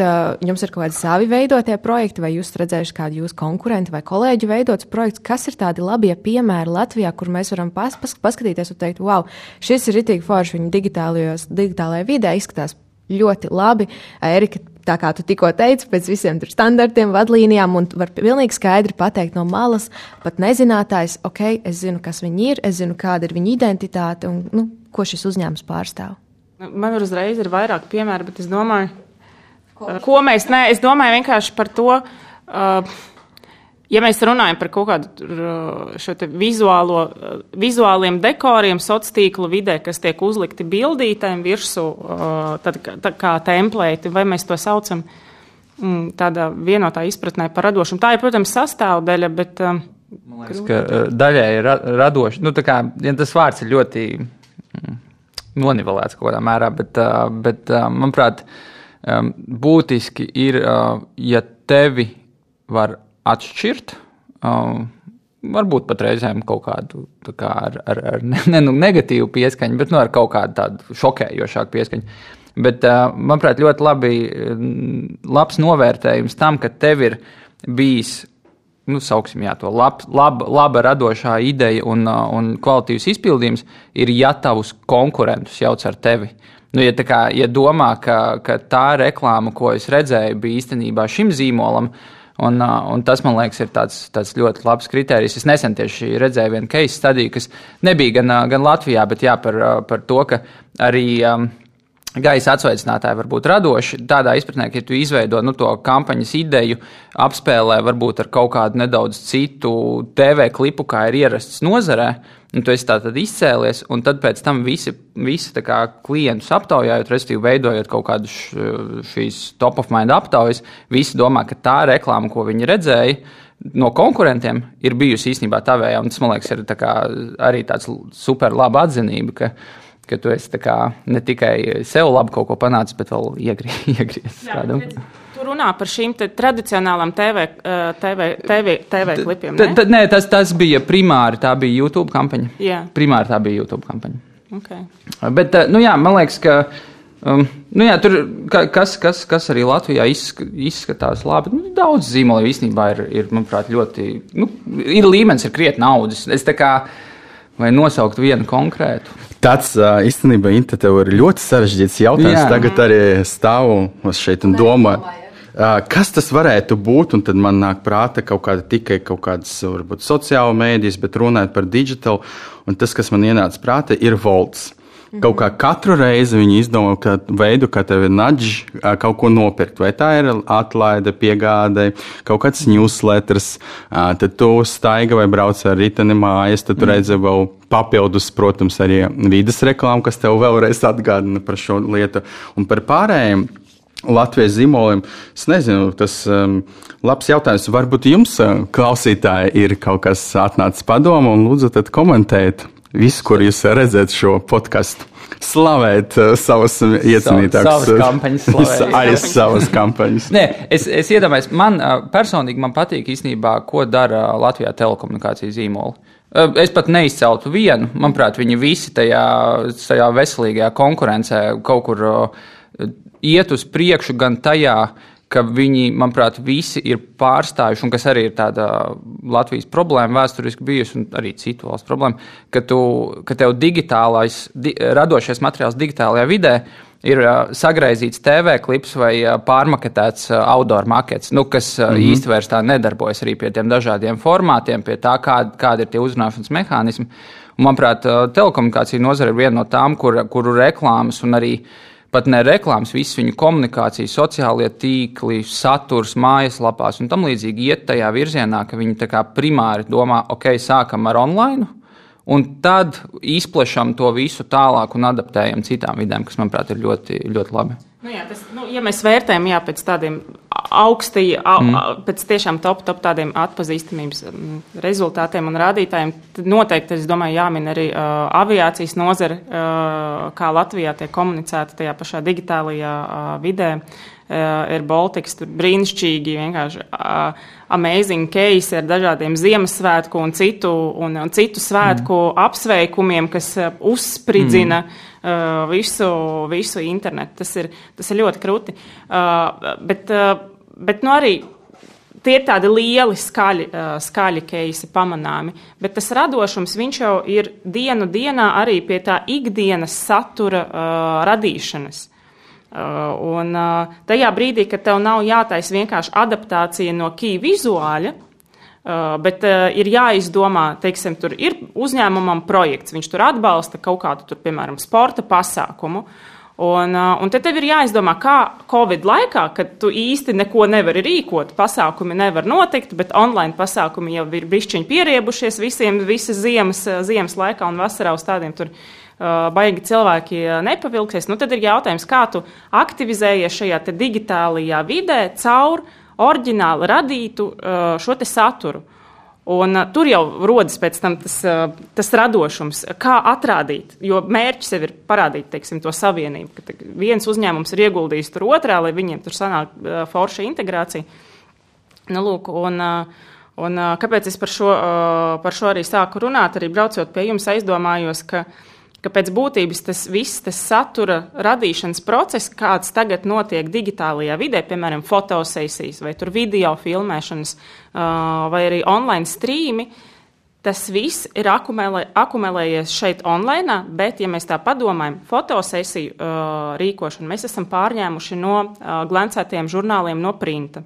Speaker 1: jums ir kaut kādi savi veidotie projekti, vai jūs redzējuši kādu jūsu konkurentu vai kolēģu veidots projekts, kas ir tādi labie piemēri Latvijā, kur mēs varam pas, pas, paskatīties un teikt, wow, šis ir ritīgi forši, viņa digitālajā vidē izskatās ļoti labi. Erika, tā kā tu tikko teici, pēc visiem tur standartiem, vadlīnijām, un var pilnīgi skaidri pateikt no malas, pat nezinātājs, ok, es zinu, kas viņi ir, es zinu, kāda ir viņa identitāte un nu, ko šis uzņēmums pārstāv.
Speaker 3: Man uzreiz ir vairāk piemēru, bet es domāju, ko, ko mēs, nē, es domāju vienkārši par to. Uh, Ja mēs runājam par kaut kādu vizuālo, vizuāliem dekoriem, sociālo tīklu vidē, kas tiek uzlikti bildītēm virsū, tad, tā kā templēti, vai mēs to saucam mm, tādā vienotā izpratnē par radošumu. Tā ir, protams, sastāvdaļa, bet.
Speaker 2: Man liekas, ka daļai ir radoši. Nu, kā, ja tas vārds ir ļoti mm, nonivelēts kaut kādā mērā, bet, bet manuprāt, būtiski ir, ja tevi var atšķirt. Um, varbūt pat reizēm kaut kādu kā ar, ar, ar ne, nu, negatīvu pieskaņu, bet nu, ar kaut kādu tādu šokējošāku pieskaņu. Bet, uh, manuprāt, ļoti labi, mm, labs novērtējums tam, ka tev ir bijis, nu, sauksim, jā, to lab, lab, laba radošā ideja un, uh, un kvalitīvs izpildījums ir, ja tavus konkurentus jauc ar tevi. Nu, ja, kā, ja domā, ka, ka tā reklāma, ko es redzēju, bija īstenībā šim zīmolam, uh, Un, un tas, man liekas, ir tāds, tāds ļoti labs kriterijs. Es nesen tieši redzēju vienu case studiju, kas nebija gan, gan Latvijā, bet jā, par, par to, ka arī um, gaisa atsveicinātāji var būt radoši. Tādā izpratnē, ka ja tu izveido nu, to kampaņas ideju, apspēlē varbūt ar kaut kādu nedaudz citu TV klipu, kā ir ierasts nozarē, un tu esi tātad izcēlies, un tad pēc tam visi, visi kā, klientus aptaujājot, respektīvi veidojot kaut kādu šīs top of mind aptaujas, visi domā, ka tā reklāma, ko viņi redzēja, no konkurentiem ir bijusi īstenībā tavējā, un tas, man liekas, ir tā kā, arī tāds super laba atzinība, ka ka tu esi kā, ne tikai sev labi kaut ko panācis, bet vēl iegriezis kādam.
Speaker 3: Tu runā par šīm tradicionālām TV, TV, TV, TV klipiem.
Speaker 2: Ne? T, t, nē, tas, tas bija primāri, tā bija YouTube kampaņa.
Speaker 3: Jā.
Speaker 2: Primāri tā bija YouTube kampaņa.
Speaker 3: Okay.
Speaker 2: Bet, nu jā, man liekas, ka. Um, nu jā, tur, kas, kas, kas arī Latvijā izskatās labi, nu, daudz zīmolu īstenībā ir, ir manuprāt, ļoti. Nu, ir līmenis, ir krietni naudas. Es tā kā vai nosaukt vienu konkrētu?
Speaker 4: Tas īstenībā tev ir ļoti sarežģīts jautājums. Jā. Tagad arī stāvu šeit un domāju. Kas tas varētu būt? Un tad man nāk prātā kaut kāda tikai kaut kādas, varbūt, sociāla mēdīs, bet runājot par digitālu. Un tas, kas man ienāca prātā, ir volts. Kaut kā katru reizi viņi izdomā ka veidu, kā tev ir nudž kaut ko nopirkt. Vai tā ir atlaide, piegāde, kaut kāds newsletters, tad tu staiga vai brauc ar riteni mājas, tad tu mm. redzi vēl papildus, protams, arī vidas reklāmu, kas tev vēlreiz atgādina par šo lietu. Un par pārējiem. Latvijas zīmoliem. Es nezinu, tas ir um, labs jautājums. Varbūt jums, klausītāji, ir kaut kas atnācis padomu, un lūdzu, komentējiet visu, kur jūs redzat šo podkāstu. Slavēt uh, savas iecienītākas
Speaker 2: savas kampaņas.
Speaker 4: Arī savas kampaņas.
Speaker 2: Nē, es, es iedomājos, man uh, personīgi man patīk īstenībā, ko dara Latvijā telekomunikācijas zīmoli. Es pat neizceltu vienu. Manuprāt, viņi visi tajā, tajā veselīgajā konkurencē kaut kur iet uz priekšu gan tajā, uh, ka viņi, manuprāt, visi ir pārstājuši, un kas arī ir tāda Latvijas problēma vēsturiski bijusi, un arī citu valstu problēma, ka, tu, ka tev digitālais, di, radošais materiāls digitālajā vidē ir sagraizīts TV klips vai pārmaketēts outdoor makets, nu, kas mm -hmm. īsti vairs tā nedarbojas arī pie tiem dažādiem formātiem, pie tā, kāda, kāda ir tie uzrunāšanas mehānismi. Un, manuprāt, telekomunikācija nozare ir viena no tām, kur, kuru reklāmas un arī uh, pat ne reklāmas, visas viņu komunikācijas, sociālie tīkli, saturs mājaslapās un tam līdzīgi iet tajā virzienā, ka viņi primāri domā, ok, sākam ar online. Un tad izplešam to visu tālāk un adaptējam citām vidēm, kas, manuprāt, ir ļoti, ļoti labi.
Speaker 3: Nu jā, tas, nu, ja mēs vērtējam jā, pēc tādiem augstī, mm. pēc tiešām top, top tādiem atpazīstamības rezultātiem un rādītājiem, tad noteikti, es domāju, jāmin arī uh, aviācijas nozare, uh, kā Latvijā tiek komunicēta tajā pašā digitālajā uh, vidē. Uh, ir Baltics, tur brīnišķīgi, vienkārši uh, amazing case ar dažādiem Ziemassvētku un citu, un, un citu svētku mm. apsveikumiem, kas uh, uzspridzina mm. Uh, visu, visu internetu. Tas ir, tas ir ļoti krūti. Uh, bet, uh, bet nu, arī tie ir tādi lieli skaļi, skaļi keisi pamanāmi, bet tas radošums jau ir dienu dienā arī pie tā ikdienas satura uh, radīšanas. Uh, un uh, tajā brīdī, kad tev nav jātaisa vienkārši adaptācija no key vizuāļa, uh, bet uh, ir jāizdomā, teiksim, tur ir uzņēmumam projekts, viņš tur atbalsta kaut kādu, tur, piemēram, sporta pasākumu. Uh, Un, uh, un tad tev ir jāizdomā, kā Covid laikā, kad tu īsti neko nevari rīkot, pasākumi nevar notikt, bet online pasākumi jau ir bišķiņi pieriebušies visiem, visas ziemas, uh, ziemas laikā un vasarā uz tādiem tur uh, baigi cilvēki nepavilksies. Nu, tad ir jautājums, kā tu aktivizējies šajā digitālajā vidē caur oriģināli radītu šo te saturu. Un, uh, tur jau rodas tas, uh, tas radošums, kā atrādīt. Jo mērķis jau ir parādīt teiksim, to savienību. Ka viens uzņēmums ir ieguldījis tur otrā, lai viņiem tur sanāk uh, forša integrācija. Nu, lūk, un, uh, un, uh, kāpēc es par šo, uh, par šo arī sāku runāt? Arī braucot pie jums, aizdomājos, ka uh, ka pēc būtības tas viss tas satura radīšanas process, kāds tagad notiek digitālajā vidē, piemēram, fotosesijas vai video filmēšanas vai arī online strīmi, tas viss ir akumulē, akumulējies šeit online, bet, ja mēs tā padomājam, fotosesiju rīkošanu mēs esam pārņēmuši no glancētiem žurnāliem no printa.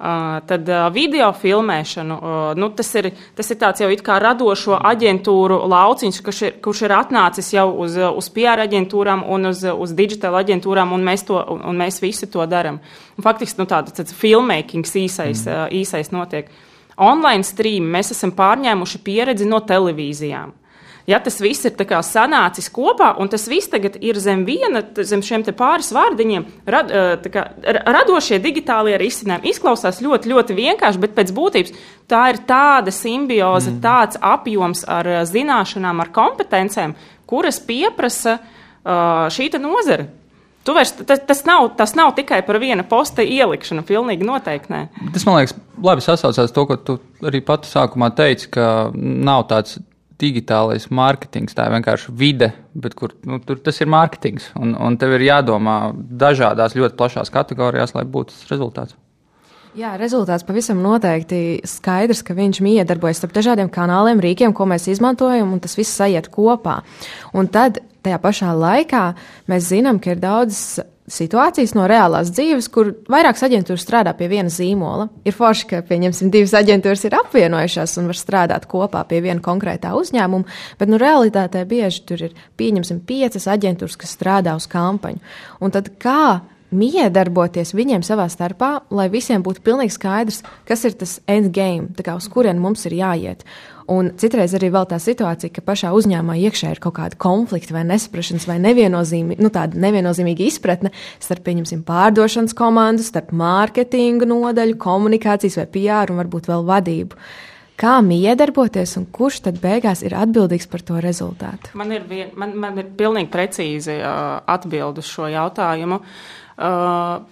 Speaker 3: Tad video filmēšanu, nu, tas, ir, tas ir tāds jau it kā radošo aģentūru lauciņš, kurš ir, kurš ir atnācis jau uz, uz PR aģentūrām un uz, uz digitāla aģentūrām, un mēs, to, un mēs visi to darām. Faktiski nu, tāds, tāds filmmakings īsais, mm. īsais notiek. Online stream mēs esam pārņēmuši pieredzi no televīzijām. Ja tas viss ir sanācis kopā, un tas viss tagad ir zem viena, zem šiem pāris vārdiņiem, rad, kā, radošie digitālie risinājumi izklausās ļoti, ļoti vienkārši, bet pēc būtības tā ir tāda simbioze, mm. tāds apjoms ar zināšanām, ar kompetencēm, kuras pieprasa šī nozara. Vairs, tas, tas, nav, tas nav tikai par viena posta ielikšanu, pilnīgi noteikti. Nē.
Speaker 2: Tas man liekas, labi sasaucās to, ko tu arī pati sākumā teici, ka nav tāds digitālais mārketings, tā ir vienkārši vide, bet kur, nu, tur tas ir mārketings. Un, un tev ir jādomā dažādās, ļoti plašās kategorijās, lai būtu tas rezultāts.
Speaker 1: Jā, rezultāts pavisam noteikti skaidrs, ka viņš miedarbojas starp dažādiem kanāliem, rīkiem, ko mēs izmantojam, un tas viss sajiet kopā. Un tad tajā pašā laikā mēs zinām, ka ir daudz situācijas no reālās dzīves, kur vairākas aģentūras strādā pie viena zīmola. Ir forši, ka, pieņemsim, divas aģentūras ir apvienojušās un var strādāt kopā pie viena konkrētā uzņēmuma, bet, nu, realitātē bieži tur ir, pieņemsim, piecas aģentūras, kas strādā uz kampaņu. Un tad kā miedarboties viņiem savā starpā, lai visiem būtu pilnīgi skaidrs, kas ir tas endgame, uz kurien mums ir jāiet. Un citreiz arī vēl tā situācija, ka pašā uzņēmumā iekšā ir kaut kāda konflikta vai nesaprašanas vai neviennozīmīga, nu, neviennozīmīga izpratne starp, pieņemsim, pārdošanas komandu, starp mārketinga nodaļu, komunikācijas vai PR un varbūt vēl vadību. Kā miedarboties un kurš tad beigās ir atbildīgs par to rezultātu?
Speaker 3: Man ir, vien, man, man ir pilnīgi precīzi uh, atbild uz šo jautājumu. Uh,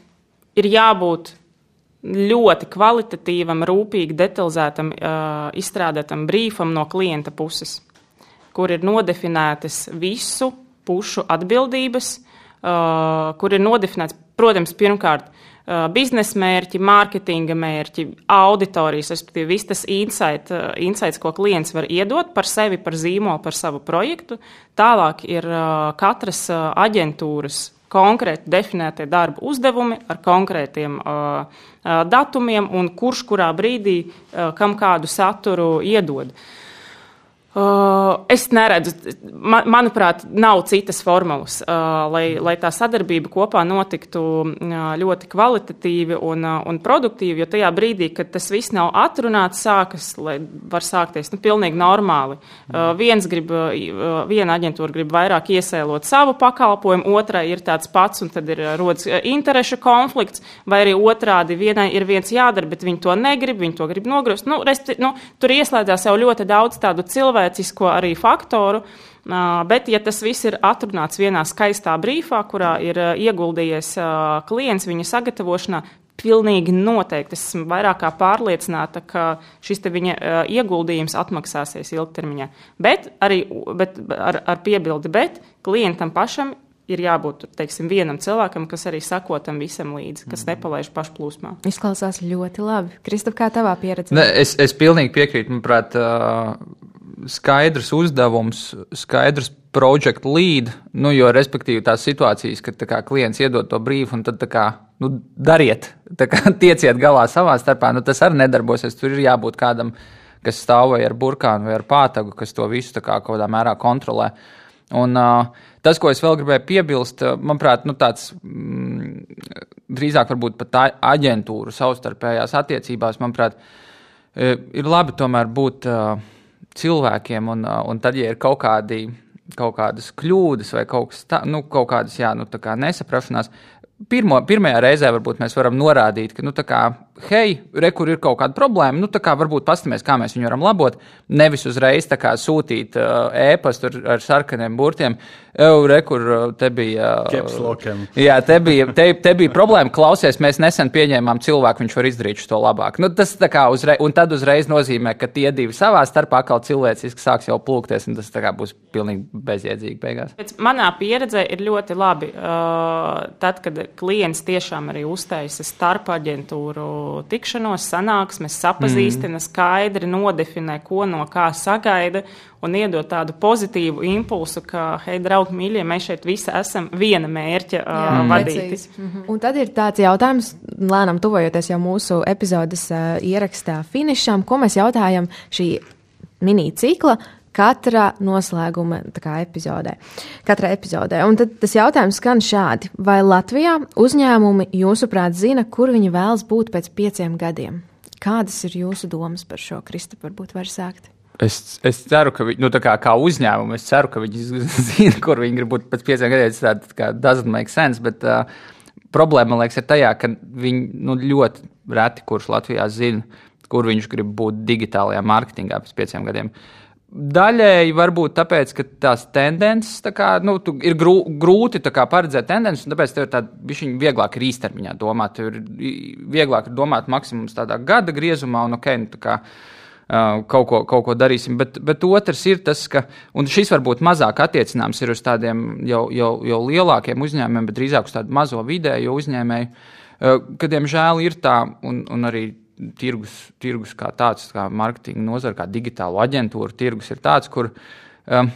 Speaker 3: ir jābūt ļoti kvalitatīvam, rūpīgi detalizētam, uh, izstrādātam brīfam no klienta puses, kur ir nodefinētas visu pušu atbildības, uh, kur ir nodefinēts, protams, pirmkārt, uh, biznesa mērķi, mārketinga mērķi, auditorijas, respektīvi, viss tas insight, insights, ko klients var iedot par sevi, par zīmolu, par savu projektu. Tālāk ir katras aģentūras konkrēti definētie darba uzdevumi ar konkrētiem uh, datumiem un kurš kurā brīdī uh, kam kādu saturu iedod. Uh, Uh, es neredzu, man, manuprāt, nav citas formulas, uh, lai, lai tā sadarbība kopā notiktu uh, ļoti kvalitatīvi un, uh, un produktīvi. Jo tajā brīdī, kad tas viss nav atrunāts, sākas, lai var sākties nu, pilnīgi normāli. Uh, viens grib, uh, viena aģentūra grib vairāk iesēlot savu pakalpojumu, otrai ir tāds pats, un tad ir rodas interešu konflikts, vai arī otrādi vienai ir viens jādara, bet viņi to negrib, viņi to grib nogrūst. Nu, resti, nu, tur ieslēdzās jau ļoti daudz tādu cilvēku cilvēcisko arī faktoru. Bet, ja tas viss ir atrunāts vienā skaistā brīfā, kurā ir ieguldījies klients viņa sagatavošanā, pilnīgi noteikti esmu vairāk kā pārliecināta, ka šis viņa ieguldījums atmaksāsies ilgtermiņā. Bet arī bet ar, ar piebildi, bet klientam pašam ir jābūt teiksim, vienam cilvēkam, kas arī sako tam visam līdzi, kas mm. nepalaiž pašplūsmā.
Speaker 1: Izklausās ļoti labi. Kristap, kā tavā pieredzē?
Speaker 2: Ne, es, es pilnīgi piekrītu. Manuprāt, skaidrs uzdevums, skaidrs project lead, nu, jo respektīvi tās situācijas, kad kā, klients iedod to brīvu un tad kā, nu, dariet, kā, tieciet galā savā starpā, nu, tas arī nedarbosies. Tur ir jābūt kādam, kas stāv vai ar burkānu vai ar pātagu, kas to visu kā, kaut kādā mērā kontrolē. Un, uh, tas, ko es vēl gribēju piebilst, manuprāt, nu, tāds mm, drīzāk varbūt pat aģentūru savstarpējās attiecībās, manuprāt, ir labi tomēr būt. Uh, cilvēkiem, un, uh, un tad, ja ir kaut, kādi, kaut kādas kļūdas vai kaut, tā, nu, kaut kādas jā, nu, nesaprašanās, pirmo, pirmajā reizē varbūt mēs varam norādīt, ka, nu, kā hei, re, kur ir kaut kāda problēma, nu, tā kā varbūt paskatīsimies, kā mēs viņu varam labot. Nevis uzreiz kā, sūtīt uh, ēpastu ar, ar sarkaniem burtiem, jau re, kur uh, te bija.
Speaker 4: Uh,
Speaker 2: jā, te bija, te, te bija problēma. Klausies, mēs nesen pieņēmām cilvēku, viņš var izdarīt to labāk. Nu, tas tā kā uzreiz, un tad uzreiz nozīmē, ka tie divi savā starpā atkal cilvēciski sāks jau plūkties, un tas kā, būs pilnīgi bezjēdzīgi beigās.
Speaker 3: Pēc manā pieredzē ir ļoti labi, uh, tad, kad klients tiešām arī uztaisa starp aģentūru tikšanos, sanāksmes, sapazīstina, mm. skaidri nodefinē, ko no kā sagaida un iedod tādu pozitīvu impulsu, ka, hei, draugi, mīļie, mēs šeit visi esam viena mērķa Jā, uh, vadīti.
Speaker 1: Mm -hmm. Un tad ir tāds jautājums, lēnām tuvojoties jau mūsu epizodes uh, ierakstā finišam, ko mēs jautājam šī mini cikla katra noslēguma kā, epizodē. Katrai epizodē. Un tad tas jautājums skan šādi. Vai Latvijā uzņēmumi jūsuprāt zina, kur viņi vēlas būt pēc pieciem gadiem? Kādas ir jūsu domas par šo, Kristap, varbūt var sākt?
Speaker 2: Es, es ceru, ka viņi, nu, kā, kā uzņēmumi, es ceru, ka viņi zina, kur viņi grib būt pēc pieciem gadiem. Tas tā, doesn't make sense. Bet, uh, problēma, man liekas, ir tajā, ka viņi nu, ļoti reti, kurš Latvijā zina, kur viņš grib būt digitālajā mārketingā pēc pieciem gadiem. Daļēji varbūt tāpēc, ka tās tendences tā kā, nu, ir grū, grūti kā, paredzēt tendences, un tāpēc tev ir vieglāk ir īstermiņā domāt. Ir vieglāk domāt maksimums tādā gada griezumā, un ok, nu, kā uh, kaut, ko, kaut ko darīsim. Bet, bet otrs ir tas, ka, šis varbūt mazāk attiecināms ir uz tādiem jau, jau, jau lielākiem uzņēmumiem, bet drīzāk uz tādu mazo vidēju uzņēmēju, uh, ka, diemžēl, ir tā, un, un arī tirgus, tirgus kā tāds, kā marketinga nozara, kā digitāla aģentūra, tirgus ir tāds, kur um,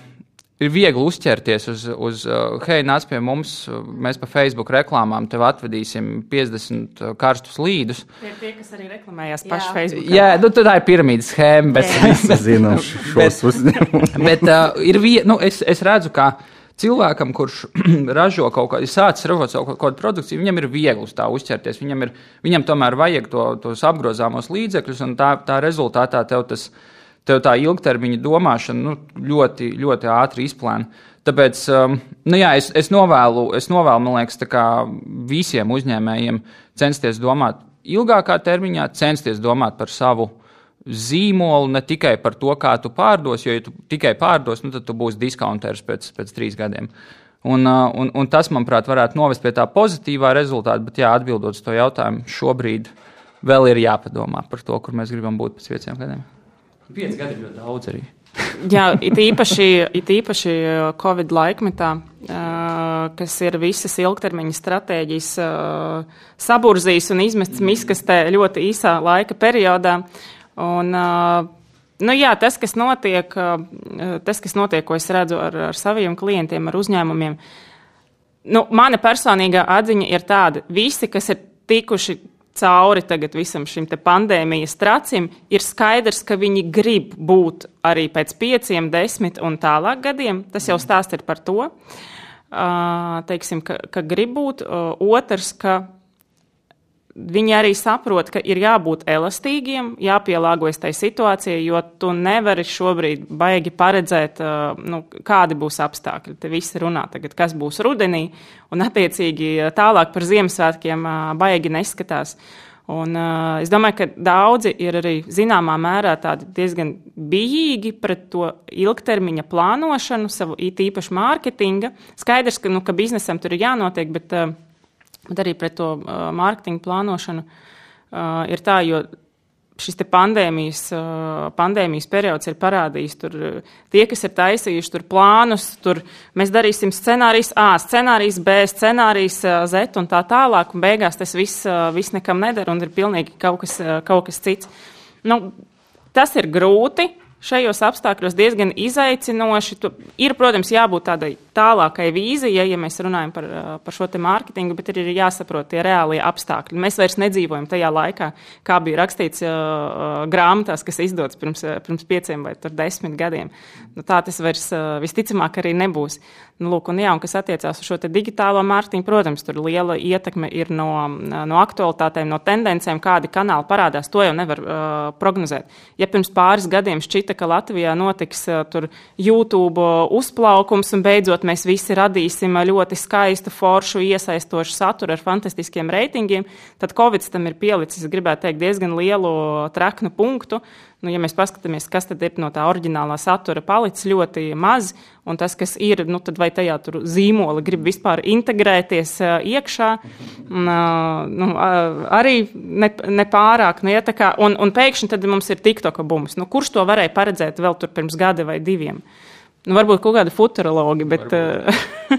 Speaker 2: ir viegli uzķerties uz, uz uh, hei, nāc pie mums, mēs pa Facebook reklāmām tev atvedīsim 50 uh, karstus līdus.
Speaker 3: Tie, tie kas arī reklamējās paši Facebook.
Speaker 2: Jā, nu, tā ir piramīdas schēma. Bet,
Speaker 4: es zinu šos uzņēmumus.
Speaker 2: bet uh, ir, vie, nu, es, es redzu, ka cilvēkam, kurš ražo kaut ir sācis ražot kaut kādu produkciju, viņam ir viegli uz tā uzķerties. Viņam, ir, viņam tomēr vajag to, tos apgrozāmos līdzekļus, un tā, tā rezultātā tev, tas, tev tā ilgtermiņa domāšana nu, ļoti, ļoti ātri izplēna. Tāpēc um, nu jā, es, es, novēlu, es novēlu, man liekas, visiem uzņēmējiem censties domāt ilgākā termiņā, censties domāt par savu zīmolu ne tikai par to, kā tu pārdos, jo, ja tu tikai pārdos, nu, tad tu būsi diskontērs pēc, pēc trīs gadiem. Un, un, un tas, manuprāt, varētu novest pie tā pozitīvā rezultāta, bet, jā, atbildot uz to jautājumu, šobrīd vēl ir jāpadomā par to, kur mēs gribam būt pēc pieciem gadiem. Pieci gadi ir ļoti daudz arī.
Speaker 3: Jā, it īpaši, it īpaši Covid laikmetā, kas ir visas ilgtermiņa stratēģijas saburzījis un izmests miskastē ļoti īsā laika periodā. Un, nu, jā, tas, kas notiek, tas, kas notiek, ko es redzu ar, ar saviem klientiem, ar uzņēmumiem, nu, mana personīgā atziņa ir tāda, visi, kas ir tikuši cauri tagad visam šim pandēmijas tracim, ir skaidrs, ka viņi grib būt arī pēc pieciem, desmit un tālāk gadiem. Tas jau stāst ir par to, teiksim, ka, ka grib būt. Otrs, ka Viņi arī saprot, ka ir jābūt elastīgiem, jāpielāgojas tai situācijai, jo tu nevari šobrīd baigi paredzēt, nu, kādi būs apstākļi. Te visi runā tagad, kas būs rudenī, un attiecīgi tālāk par Ziemassvētkiem baigi neskatās. Un, uh, es domāju, ka daudzi ir arī zināmā mērā diezgan bijīgi pret to ilgtermiņa plānošanu, savu īpašu mārketinga. Skaidrs, ka, nu, ka biznesam tur ir jānotiek, bet uh, bet arī pret to uh, mārketinga plānošanu uh, ir tā, jo šis pandēmijas, uh, pandēmijas periods ir parādījis, tur tie, kas ir taisījuši tur plānus, tur mēs darīsim scenārijs A, scenārijs B, scenārijs Z un tā tālāk, un beigās tas viss, viss nekam nedara un ir pilnīgi kaut kas, kaut kas cits. Nu, tas ir grūti, šajos apstākļos diezgan izaicinoši. Tu, ir, protams, jābūt tādai tālākai vīzijai, ja mēs runājam par, par šo te mārketingu, bet ir jāsaprot tie reālie apstākļi. Mēs vairs nedzīvojam tajā laikā, kā bija rakstīts uh, grāmatās, kas izdodas pirms, pirms pieciem vai desmit gadiem. Nu, tā tas vairs uh, visticamāk arī nebūs. Nu, lūk, un, jā, un kas attiecās uz šo digitālo mārketingu, protams, tur liela ietekme ir no, no aktualitātēm, no tendencēm, kādi kanāli parādās. To jau nevar uh, prognozēt. Ja pirms pāris gadiem šķita, ka Latvijā notiks uh, YouTube uzplaukums un beidzot mēs visi radīsim ļoti skaistu, foršu, iesaistošu saturu ar fantastiskiem reitingiem, tad Covid tam ir pielicis, gribētu teikt, diezgan lielu traknu punktu. Nu, ja mēs paskatāmies, kas tad ir no tā oriģinālā satura palicis ļoti maz, un tas, kas ir, nu, tad vai tajā tur zīmola grib vispār integrēties uh, iekšā, un, uh, nu, uh, arī nepārāk, ne nu, ja, kā, un, un pēkšņi tad mums ir tiktoka bums. Nu, kurš to varēja paredzēt vēl tur pirms gada vai diviem? Nu, varbūt kaut kādi futurologi, bet,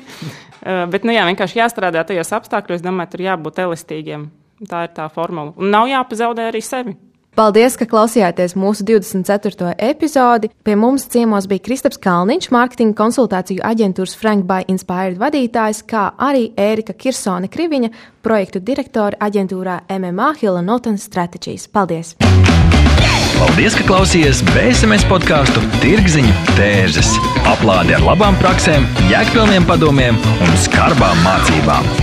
Speaker 3: bet nu, jā, vienkārši jāstrādā tajos apstākļos, domāju, tur jābūt elastīgiem. Tā ir tā formula. Un nav jāpazaudē arī sevi.
Speaker 1: Paldies, ka klausījāties mūsu 24. epizodi. Pie mums ciemos bija Kristaps Kalniņš, mārketinga konsultāciju aģentūras Frank by Inspired vadītājs, kā arī Ērika Kirsone Kriviņa, projektu direktore aģentūrā MMA Hilla Norton Strategies. Paldies!
Speaker 5: Paldies, ka klausījāties BSMS podkāstu Tirziņu tērzes. Aplādi ar labām praktiskām, jēgpilniem padomiem un skarbām mācībām.